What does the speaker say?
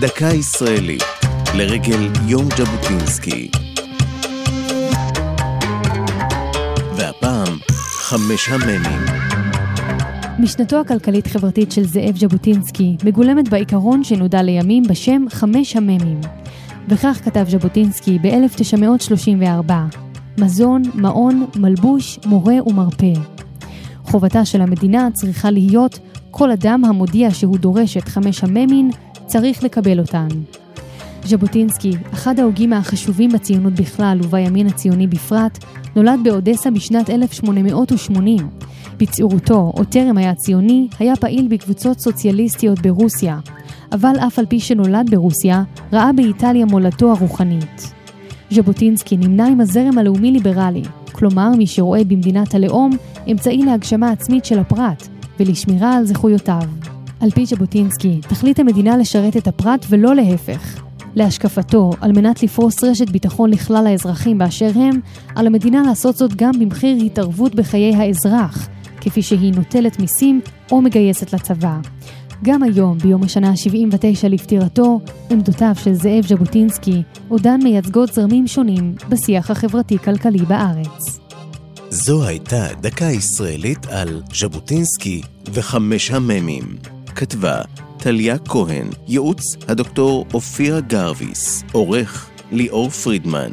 דקה ישראלית, לרגל יום ז'בוטינסקי. והפעם, חמש המ"מים. משנתו הכלכלית-חברתית של זאב ז'בוטינסקי מגולמת בעיקרון שנודע לימים בשם חמש המ"מים. וכך כתב ז'בוטינסקי ב-1934: מזון, מעון, מלבוש, מורה ומרפא. חובתה של המדינה צריכה להיות כל אדם המודיע שהוא דורש את חמש המ"מים צריך לקבל אותן. ז'בוטינסקי, אחד ההוגים החשובים בציונות בכלל ובימין הציוני בפרט, נולד באודסה בשנת 1880. בצעירותו, או טרם היה ציוני, היה פעיל בקבוצות סוציאליסטיות ברוסיה, אבל אף על פי שנולד ברוסיה, ראה באיטליה מולדתו הרוחנית. ז'בוטינסקי נמנה עם הזרם הלאומי-ליברלי, כלומר מי שרואה במדינת הלאום אמצעי להגשמה עצמית של הפרט ולשמירה על זכויותיו. על פי ז'בוטינסקי, תכלית המדינה לשרת את הפרט ולא להפך. להשקפתו, על מנת לפרוס רשת ביטחון לכלל האזרחים באשר הם, על המדינה לעשות זאת גם במחיר התערבות בחיי האזרח, כפי שהיא נוטלת מיסים או מגייסת לצבא. גם היום, ביום השנה ה-79 לפטירתו, עמדותיו של זאב ז'בוטינסקי עודן מייצגות זרמים שונים בשיח החברתי-כלכלי בארץ. זו הייתה דקה ישראלית על ז'בוטינסקי וחמש המ"מים. כתבה טליה כהן, ייעוץ הדוקטור אופירה גרביס, עורך ליאור פרידמן.